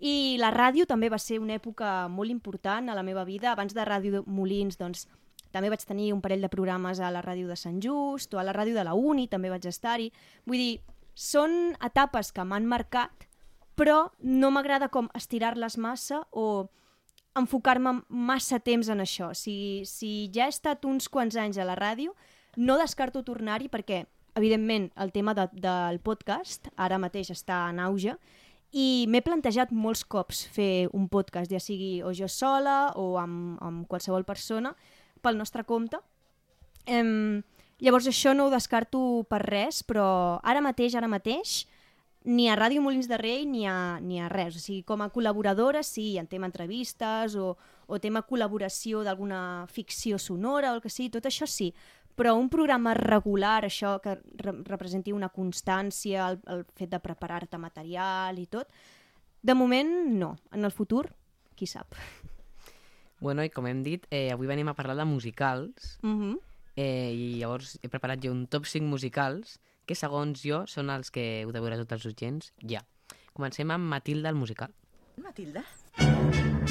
i la ràdio també va ser una època molt important a la meva vida. Abans de Ràdio Molins, doncs, també vaig tenir un parell de programes a la ràdio de Sant Just o a la ràdio de la Uni, també vaig estar-hi. Vull dir, són etapes que m'han marcat, però no m'agrada com estirar-les massa o enfocar-me massa temps en això. Si, si ja he estat uns quants anys a la ràdio, no descarto tornar-hi perquè, evidentment, el tema de, del podcast ara mateix està en auge i m'he plantejat molts cops fer un podcast, ja sigui o jo sola o amb, amb qualsevol persona, pel nostre compte. Em, llavors això no ho descarto per res, però ara mateix, ara mateix, ni a Ràdio Molins de Rei ni a, ni a res. O sigui, com a col·laboradora, sí, en tema entrevistes o, o tema col·laboració d'alguna ficció sonora o el que sigui, tot això sí. Però un programa regular, això que re representi una constància, el, el fet de preparar-te material i tot, de moment no. En el futur, qui sap. Bueno, i com hem dit, eh, avui venim a parlar de musicals Mm -hmm. eh, i llavors he preparat jo un top 5 musicals que segons jo són els que heu de veure tots els oients ja. Comencem amb Matilda, el musical. Matilda? Si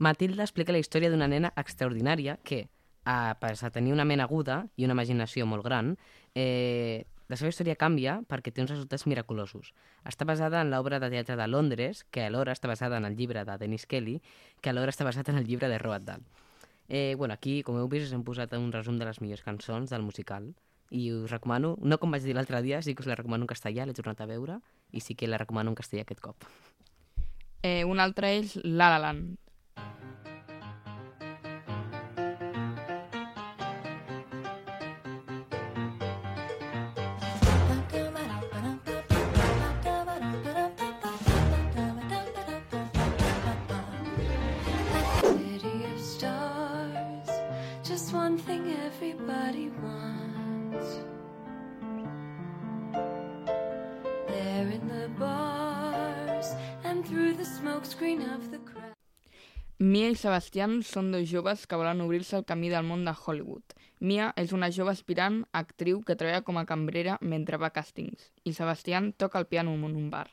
Matilda explica la història d'una nena extraordinària que, a pesar de tenir una ment aguda i una imaginació molt gran, eh, la seva història canvia perquè té uns resultats miraculosos. Està basada en l'obra de teatre de Londres, que alhora està basada en el llibre de Dennis Kelly, que alhora està basat en el llibre de Roald Dahl. Eh, bueno, aquí, com heu vist, us hem posat un resum de les millors cançons del musical i us recomano, no com vaig dir l'altre dia, sí que us la recomano en castellà, l'he tornat a veure i sí que la recomano en castellà aquest cop. Eh, un altre és La La Land. Once. There in the bars and through the smokescreen of the crowd. Mia i Sebastián són dos joves que volen obrir-se al camí del món de Hollywood. Mia és una jove aspirant actriu que treballa com a cambrera mentre va a càstings i Sebastián toca el piano en un bar.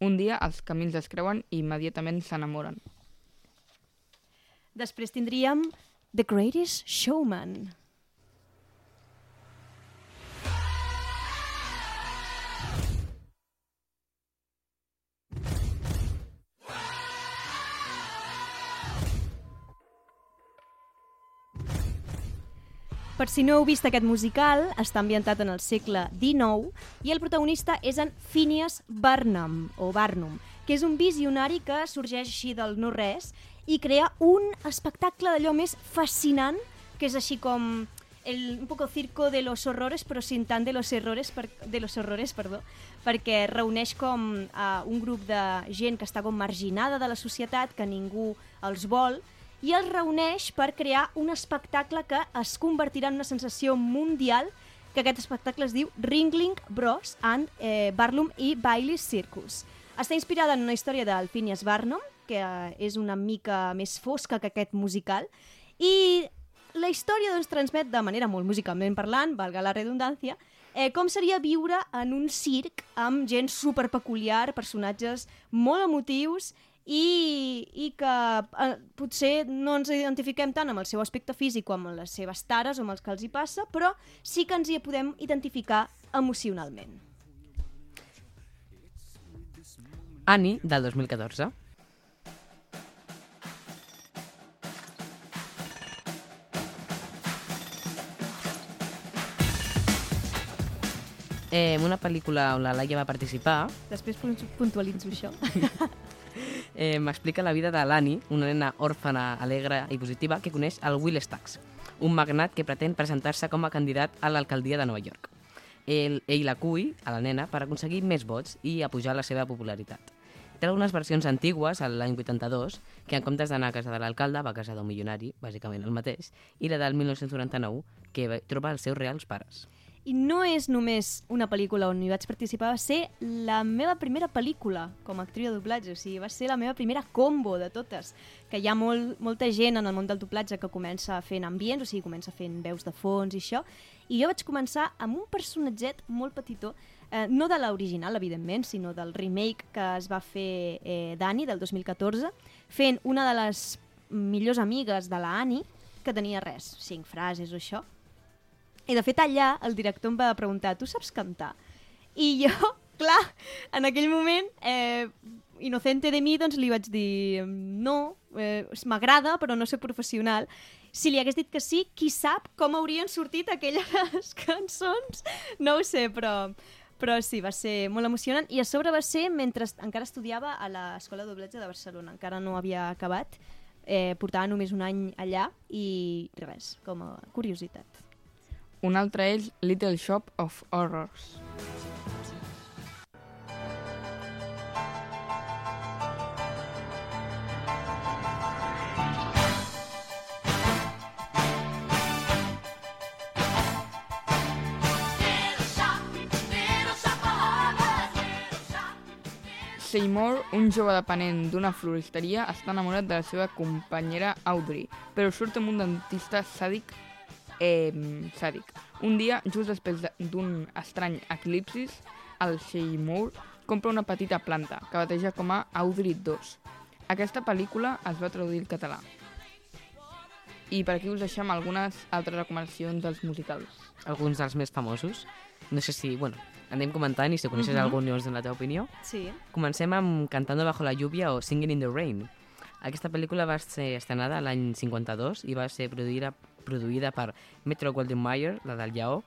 Un dia els camins es creuen i immediatament s'enamoren. Després tindríem The Greatest Showman. Per si no heu vist aquest musical, està ambientat en el segle XIX i el protagonista és en Phineas Barnum, o Barnum, que és un visionari que sorgeix així del no-res i crea un espectacle d'allò més fascinant, que és així com el, un poco circo de los horrores, però sin tant de los errores, per, de los horrores, perdó, perquè reuneix com uh, un grup de gent que està com marginada de la societat, que ningú els vol, i els reuneix per crear un espectacle que es convertirà en una sensació mundial que aquest espectacle es diu Ringling Bros and eh, Barnum i Bailey Circus. Està inspirada en una història del Phineas Barnum, que eh, és una mica més fosca que aquest musical, i la història doncs, transmet de manera molt musicalment parlant, valga la redundància, eh, com seria viure en un circ amb gent super peculiar, personatges molt emotius i, i que eh, potser no ens identifiquem tant amb el seu aspecte físic com amb les seves tares o amb els que els hi passa, però sí que ens hi podem identificar emocionalment. Annie, del 2014. Eh, una pel·lícula on la Laia va participar Després pun- puntualitzo això. eh, m'explica la vida de l'Annie, una nena òrfana, alegre i positiva que coneix el Will Stacks, un magnat que pretén presentar-se com a candidat a l'alcaldia de Nova York. Ell, ell l'acull, a la nena, per aconseguir més vots i apujar la seva popularitat. Té algunes versions antigues, l'any 82, que en comptes d'anar a casa de l'alcalde va a casa d'un milionari, bàsicament el mateix, i la del 1999, que troba els seus reals pares. I no és només una pel·lícula on hi vaig participar, va ser la meva primera pel·lícula com a actriu de doblatge, o sigui, va ser la meva primera combo de totes, que hi ha molt, molta gent en el món del doblatge que comença fent ambients, o sigui, comença fent veus de fons i això, i jo vaig començar amb un personatget molt petitó, eh, no de l'original, evidentment, sinó del remake que es va fer eh, d'Annie, del 2014, fent una de les millors amigues de la Annie, que tenia res, cinc frases o això, i de fet allà el director em va preguntar, tu saps cantar? I jo, clar, en aquell moment, eh, inocente de mi, doncs li vaig dir no, eh, m'agrada però no sé professional. Si li hagués dit que sí, qui sap com haurien sortit aquelles cançons? No ho sé, però, però sí, va ser molt emocionant. I a sobre va ser mentre encara estudiava a l'Escola de Doblatge de Barcelona. Encara no havia acabat, eh, portava només un any allà i res, com a curiositat. Un altre és Little Shop of Horrors. Seymour, un jove dependent d'una floristeria, està enamorat de la seva companyera Audrey, però surt amb un dentista sàdic eh, sàdic. Un dia, just després de- d'un estrany eclipsis, el Seymour compra una petita planta que bateja com a Audrey 2. Aquesta pel·lícula es va traduir al català. I per aquí us deixem algunes altres recomanacions dels musicals. Alguns dels més famosos. No sé si, bueno, anem comentant i si coneixes Mhm. algun i vols donar la teva opinió. Sí. Comencem amb Cantando bajo la lluvia o Singing in the Rain. Aquesta pel·lícula va ser estrenada l'any 52 i va ser produïda, produïda per Metro Goldwyn Mayer, la del Lleó,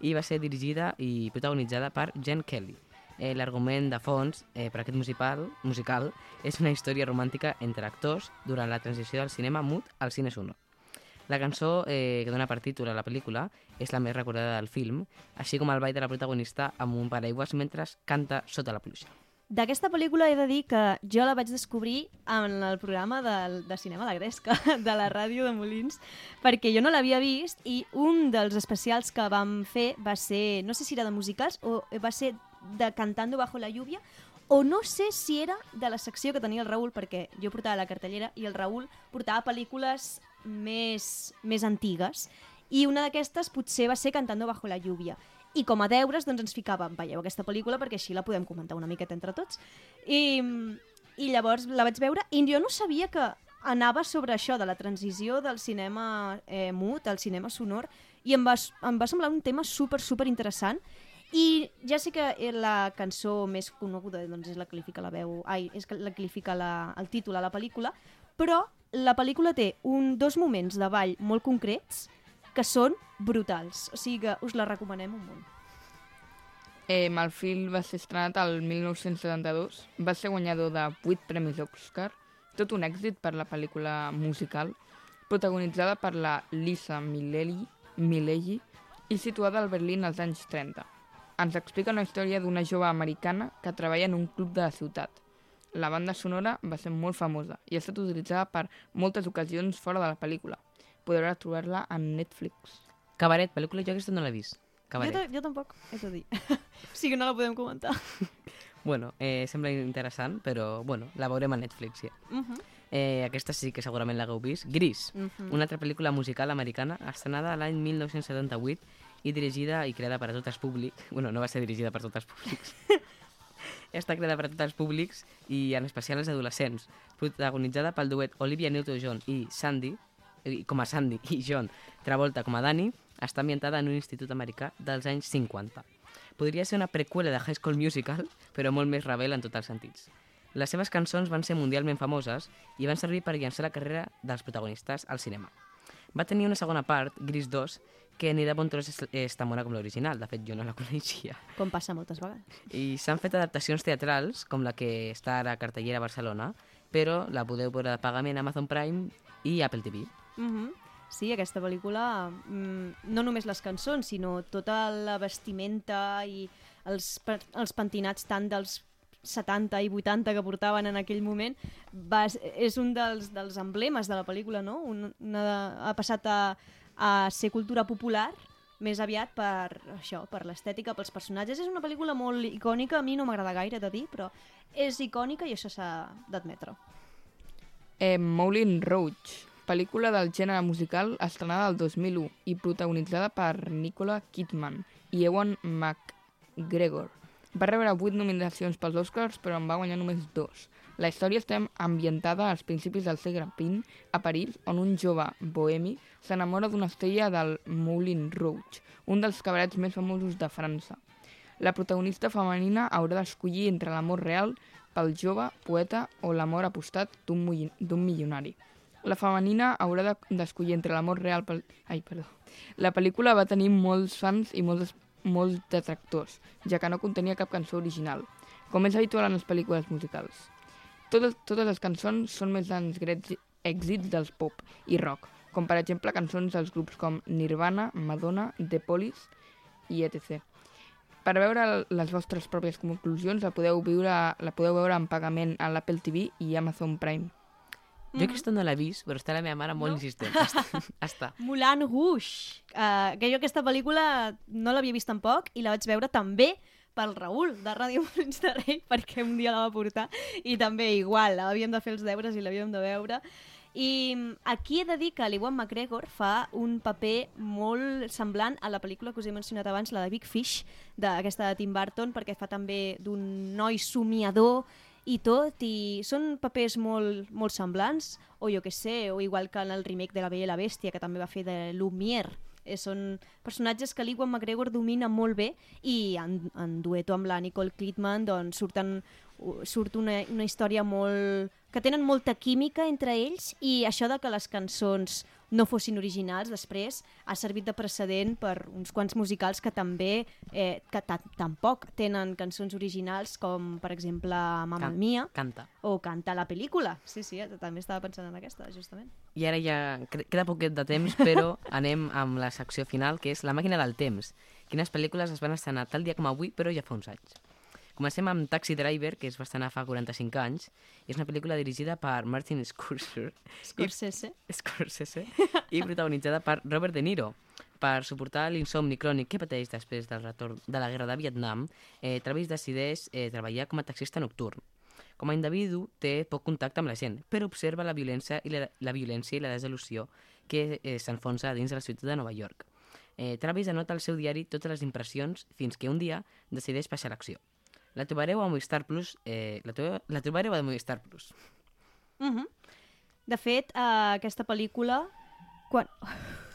i va ser dirigida i protagonitzada per Jen Kelly. Eh, L'argument de fons eh, per aquest musical, musical és una història romàntica entre actors durant la transició del cinema mut al cine sonor. La cançó eh, que dona per títol a la pel·lícula és la més recordada del film, així com el ball de la protagonista amb un paraigües mentre canta sota la pluja. D'aquesta pel·lícula he de dir que jo la vaig descobrir en el programa de, de cinema La Gresca, de la ràdio de Molins, perquè jo no l'havia vist i un dels especials que vam fer va ser, no sé si era de musicals o va ser de Cantando bajo la lluvia o no sé si era de la secció que tenia el Raül, perquè jo portava la cartellera i el Raül portava pel·lícules més, més antigues. I una d'aquestes potser va ser Cantando bajo la lluvia. I com a deures doncs ens ficàvem, veieu aquesta pel·lícula perquè així la podem comentar una miqueta entre tots. I, i llavors la vaig veure i jo no sabia que anava sobre això, de la transició del cinema eh, mut al cinema sonor i em va, em va semblar un tema super, super interessant i ja sé que eh, la cançó més coneguda doncs, és la que li fica la veu, ai, és la que li fica la, el títol a la pel·lícula, però la pel·lícula té un, dos moments de ball molt concrets que són brutals. O sigui que us la recomanem un munt. Eh, el film va ser estrenat el 1972, va ser guanyador de 8 premis Oscar, tot un èxit per la pel·lícula musical, protagonitzada per la Lisa Mileli, Milegi i situada al Berlín als anys 30. Ens explica una història d'una jove americana que treballa en un club de la ciutat. La banda sonora va ser molt famosa i ha estat utilitzada per moltes ocasions fora de la pel·lícula. Podreu trobar-la a Netflix. Cabaret, pel·lícula jo aquesta no l'he vist. Jo, Cabaret. ta- jo tampoc, és a dir. o sigui que no la podem comentar. Bueno, eh, sembla interessant, però bueno, la veurem a Netflix, ja. Uh -huh. Eh, aquesta sí que segurament l'hagueu vist. Gris, Uh -huh. una altra pel·lícula musical americana estrenada l'any 1978 i dirigida i creada per a tots els públics. Bueno, no va ser dirigida per tots els públics. Està creada per a tots els públics i en especial els adolescents. Protagonitzada pel duet Olivia Newton-John i Sandy, com a Sandy i John Travolta com a Danny, està ambientada en un institut americà dels anys 50. Podria ser una preqüela de High School Musical, però molt més rebel en tots els sentits. Les seves cançons van ser mundialment famoses i van servir per llançar la carrera dels protagonistes al cinema. Va tenir una segona part, Gris 2, que ni de bon tros és, és tan bona com l'original. De fet, jo no la coneixia. Com passa moltes vegades. I s'han fet adaptacions teatrals, com la que està ara a cartellera a Barcelona, però la podeu veure de pagament a Amazon Prime i Apple TV. Uh -huh. Sí, aquesta pel·lícula, mm, no només les cançons, sinó tota la vestimenta i els, els pentinats tant dels 70 i 80 que portaven en aquell moment, va, és un dels, dels emblemes de la pel·lícula, no? Un, una, ha passat a, a ser cultura popular més aviat per això, per l'estètica, pels personatges. És una pel·lícula molt icònica, a mi no m'agrada gaire de dir, però és icònica i això s'ha d'admetre. Eh, Moulin Rouge, pel·lícula del gènere musical estrenada el 2001 i protagonitzada per Nicola Kidman i Ewan McGregor. Va rebre 8 nominacions pels Oscars, però en va guanyar només dos. La història està ambientada als principis del segle XX a París, on un jove bohemi s'enamora d'una estrella del Moulin Rouge, un dels cabarets més famosos de França. La protagonista femenina haurà d'escollir entre l'amor real pel jove poeta o l'amor apostat d'un milionari. La femenina haurà de- d'escollir entre l'amor real pel... Ai, perdó. La pel·lícula va tenir molts fans i molts, molts detractors, ja que no contenia cap cançó original, com és habitual en les pel·lícules musicals. Totes, totes les cançons són més grans grets èxits dels pop i rock, com per exemple cançons dels grups com Nirvana, Madonna, The Police i etc. Per veure les vostres pròpies conclusions la podeu, viure, la podeu veure en pagament a l'Apple TV i Amazon Prime. Jo aquesta no l'he vist, però està la meva mare molt No? insistent. Està, està. Moulin Rouge, uh, que jo aquesta pel·lícula no l'havia vist tampoc i la vaig veure també pel Raül, de Ràdio Molins de Rei, perquè un dia la va portar, i també igual, havíem de fer els deures i l'havíem de veure. I aquí he de dir que l'Iwan McGregor fa un paper molt semblant a la pel·lícula que us he mencionat abans, la de Big Fish, d'aquesta de Tim Burton, perquè fa també d'un noi somiador i tot, i són papers molt, molt semblants, o jo que sé, o igual que en el remake de La Bella i la Bèstia, que també va fer de Lumière. Eh, són personatges que l'Iwan McGregor domina molt bé i en, en dueto amb la Nicole Kidman doncs, surten, surt una, una història molt... que tenen molta química entre ells i això de que les cançons no fossin originals després ha servit de precedent per uns quants musicals que també eh, que ta tampoc tenen cançons originals com per exemple Mamma Can- Mia Canta. o Canta la pel·lícula. Sí, sí, eh, també estava pensant en aquesta, justament. I ara ja queda poquet de temps, però anem amb la secció final, que és La màquina del temps. Quines pel·lícules es van estrenar tal dia com avui, però ja fa uns anys. Comencem amb Taxi Driver, que és bastant a fa 45 anys. És una pel·lícula dirigida per Martin Scorsese, Scorsese. Scorsese i protagonitzada per Robert De Niro. Per suportar l'insomni crònic que pateix després del retorn de la guerra de Vietnam, eh, Travis decideix eh, treballar com a taxista nocturn. Com a individu té poc contacte amb la gent, però observa la violència i la, la, violència i la desil·lusió que eh, s'enfonsa dins de la ciutat de Nova York. Eh, Travis anota al seu diari totes les impressions fins que un dia decideix passar a l'acció. La trobareu a Movistar Plus. Eh, la, trobareu, la trobareu a Movistar Plus. Uh De fet, uh, aquesta pel·lícula... Quan...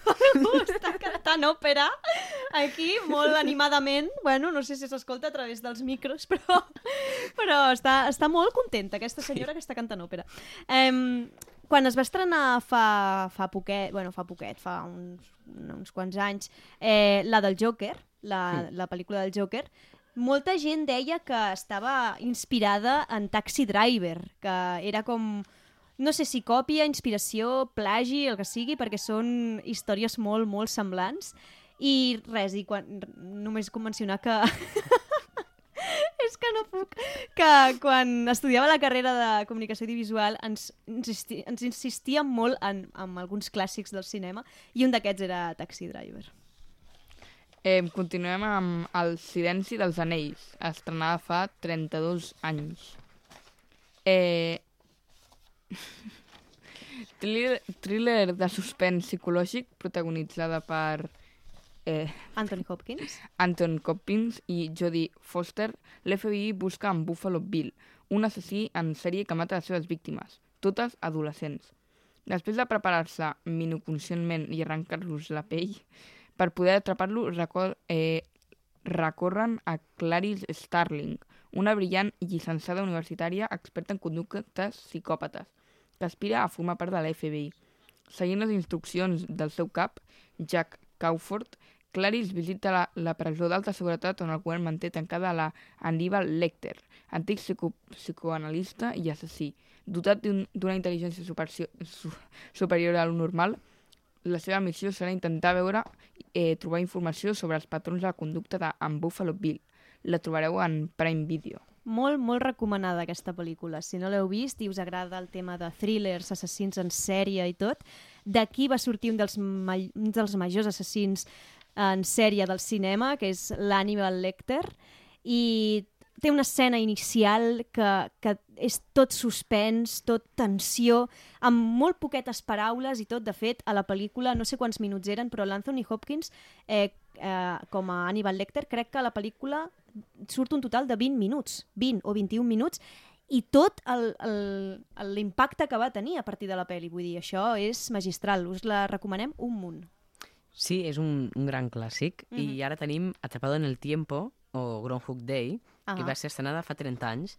Està cantant òpera aquí, molt animadament. Bueno, no sé si s'escolta a través dels micros, però, però està, està molt contenta aquesta senyora que està cantant òpera. Um, quan es va estrenar fa, fa poquet, bueno, fa poquet, fa uns, uns quants anys, eh, la del Joker, la, la pel·lícula del Joker, molta gent deia que estava inspirada en Taxi Driver, que era com no sé si còpia, inspiració, plagi, el que sigui, perquè són històries molt, molt semblants. I res, i quan, només com mencionar que... És que no puc. Que quan estudiava la carrera de comunicació audiovisual ens, insisti, ens insistíem molt en, en alguns clàssics del cinema i un d'aquests era Taxi Driver. Eh, continuem amb El silenci dels anells, estrenada fa 32 anys. Eh... thriller, thriller de suspens psicològic protagonitzada per eh, Anthony Hopkins. Anton Hopkins i Jodie Foster, l'FBI busca en Buffalo Bill, un assassí en sèrie que mata les seves víctimes, totes adolescents. Després de preparar-se minoconscientment i arrencar-los la pell, per poder atrapar-lo recor eh, recorren a Clarice Starling, una brillant llicenciada universitària experta en conductes psicòpates, que aspira a formar part de la FBI. Seguint les instruccions del seu cap, Jack Crawford, Clarice visita la, la presó d'alta seguretat on el govern manté tancada la Aníbal Lecter, antic psico, psicoanalista i assassí. Dotat d'una un, intel·ligència supercio, su, superior a lo normal, la seva missió serà intentar veure eh, trobar informació sobre els patrons de la conducta d'en Buffalo Bill. La trobareu en Prime Video. Molt, molt recomanada aquesta pel·lícula. Si no l'heu vist i us agrada el tema de thrillers, assassins en sèrie i tot, d'aquí va sortir un dels, un dels majors assassins en sèrie del cinema, que és l'Hannibal Lecter, i té una escena inicial que, que és tot suspens, tot tensió, amb molt poquetes paraules i tot. De fet, a la pel·lícula, no sé quants minuts eren, però l'Anthony Hopkins, eh, eh, com a Hannibal Lecter, crec que a la pel·lícula surt un total de 20 minuts, 20 o 21 minuts, i tot l'impacte que va tenir a partir de la pel·li. Vull dir, això és magistral, us la recomanem un munt. Sí, és un, un gran clàssic. Mm -hmm. I ara tenim Atrapado en el Tiempo, o Groundhog Day, Ah. que va ser estrenada fa 30 anys.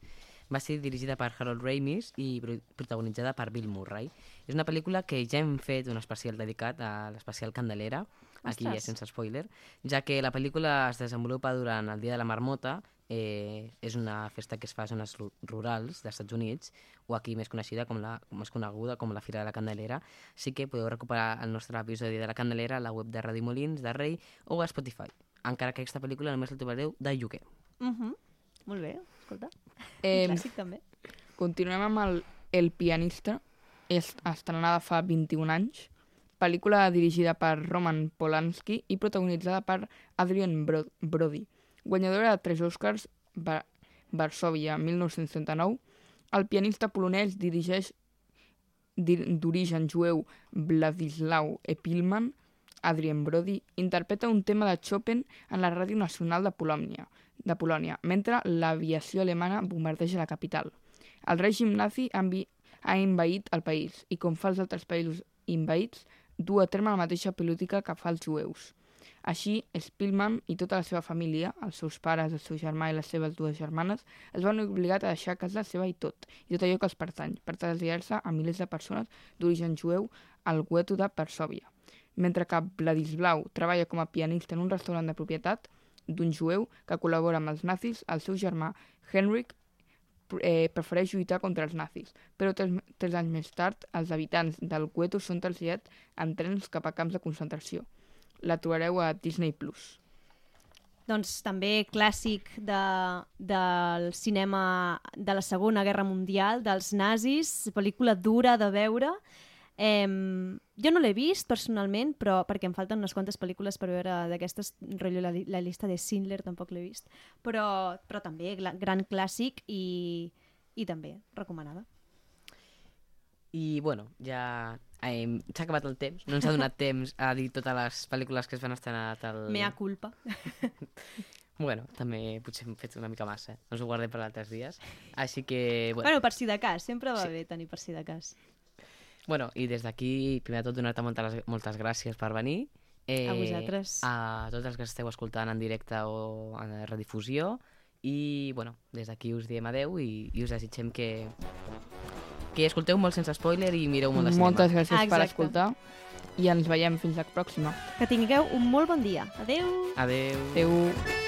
Va ser dirigida per Harold Ramis i pro- protagonitzada per Bill Murray. És una pel·lícula que ja hem fet un especial dedicat a l'especial Candelera, aquí Ostres. sense spoiler, ja que la pel·lícula es desenvolupa durant el Dia de la Marmota, eh, és una festa que es fa a zones ru- rurals dels Estats Units, o aquí més coneixida com la, com és coneguda com la Fira de la Candelera. Sí que podeu recuperar el nostre episodi de la Candelera a la web de Radio Molins, de Rei o a Spotify, encara que aquesta pel·lícula només la trobareu de lloguer. Uh -huh. Molt bé, escolta. Eh, Un clàssic també. Continuem amb el, el pianista, és estrenada fa 21 anys, pel·lícula dirigida per Roman Polanski i protagonitzada per Adrian Bro Brody. Guanyadora de tres Oscars, Var Varsovia 1939, el pianista polonès dirigeix dir- d'origen jueu Vladislau Epilman, Adrian Brody, interpreta un tema de Chopin en la Ràdio Nacional de Polònia, de Polònia mentre l'aviació alemana bombardeja la capital. El règim nazi ha, envaït el país i, com fa els altres països envaïts, du a terme la mateixa política que fa els jueus. Així, Spielman i tota la seva família, els seus pares, el seu germà i les seves dues germanes, es van obligar a deixar casa seva i tot, i tot allò que els pertany, per traslladar-se a milers de persones d'origen jueu al gueto de Persòvia. Mentre que Vladislau treballa com a pianista en un restaurant de propietat d'un jueu que col·labora amb els nazis, el seu germà Henrik eh, prefereix lluitar contra els nazis, però tres, tres anys més tard els habitants del gueto són traslladats en trens cap a camps de concentració. La trobareu a Disney+. Plus. doncs també clàssic de, del cinema de la Segona Guerra Mundial, dels nazis, pel·lícula dura de veure. Eh, jo no l'he vist personalment, però perquè em falten unes quantes pel·lícules per veure d'aquestes, rotllo la, la llista de Schindler tampoc l'he vist, però, però també gran clàssic i, i també recomanada. I, bueno, ja eh, s'ha acabat el temps. No ens ha donat temps a dir totes les pel·lícules que es van estrenar al... Mea culpa. Bueno, també potser hem fet una mica massa. Ens ho guardem per altres dies. Així que, bueno, Bueno, per si de cas, sempre va Sí. bé tenir per si de cas. Bueno i des d'aquí, primer de tot, donar-te moltes, moltes gràcies per venir. Eh, A vosaltres. A tots els que esteu escoltant en directe o en redifusió. I, bueno, des d'aquí us diem adeu i, i us desitgem que, que escolteu molt sense spoiler i mireu molt de cinema. Moltes gràcies Ah, per exacte. escoltar i ens veiem fins la pròxima. Que tingueu un molt bon dia. Adeu! Adeu. Adéu.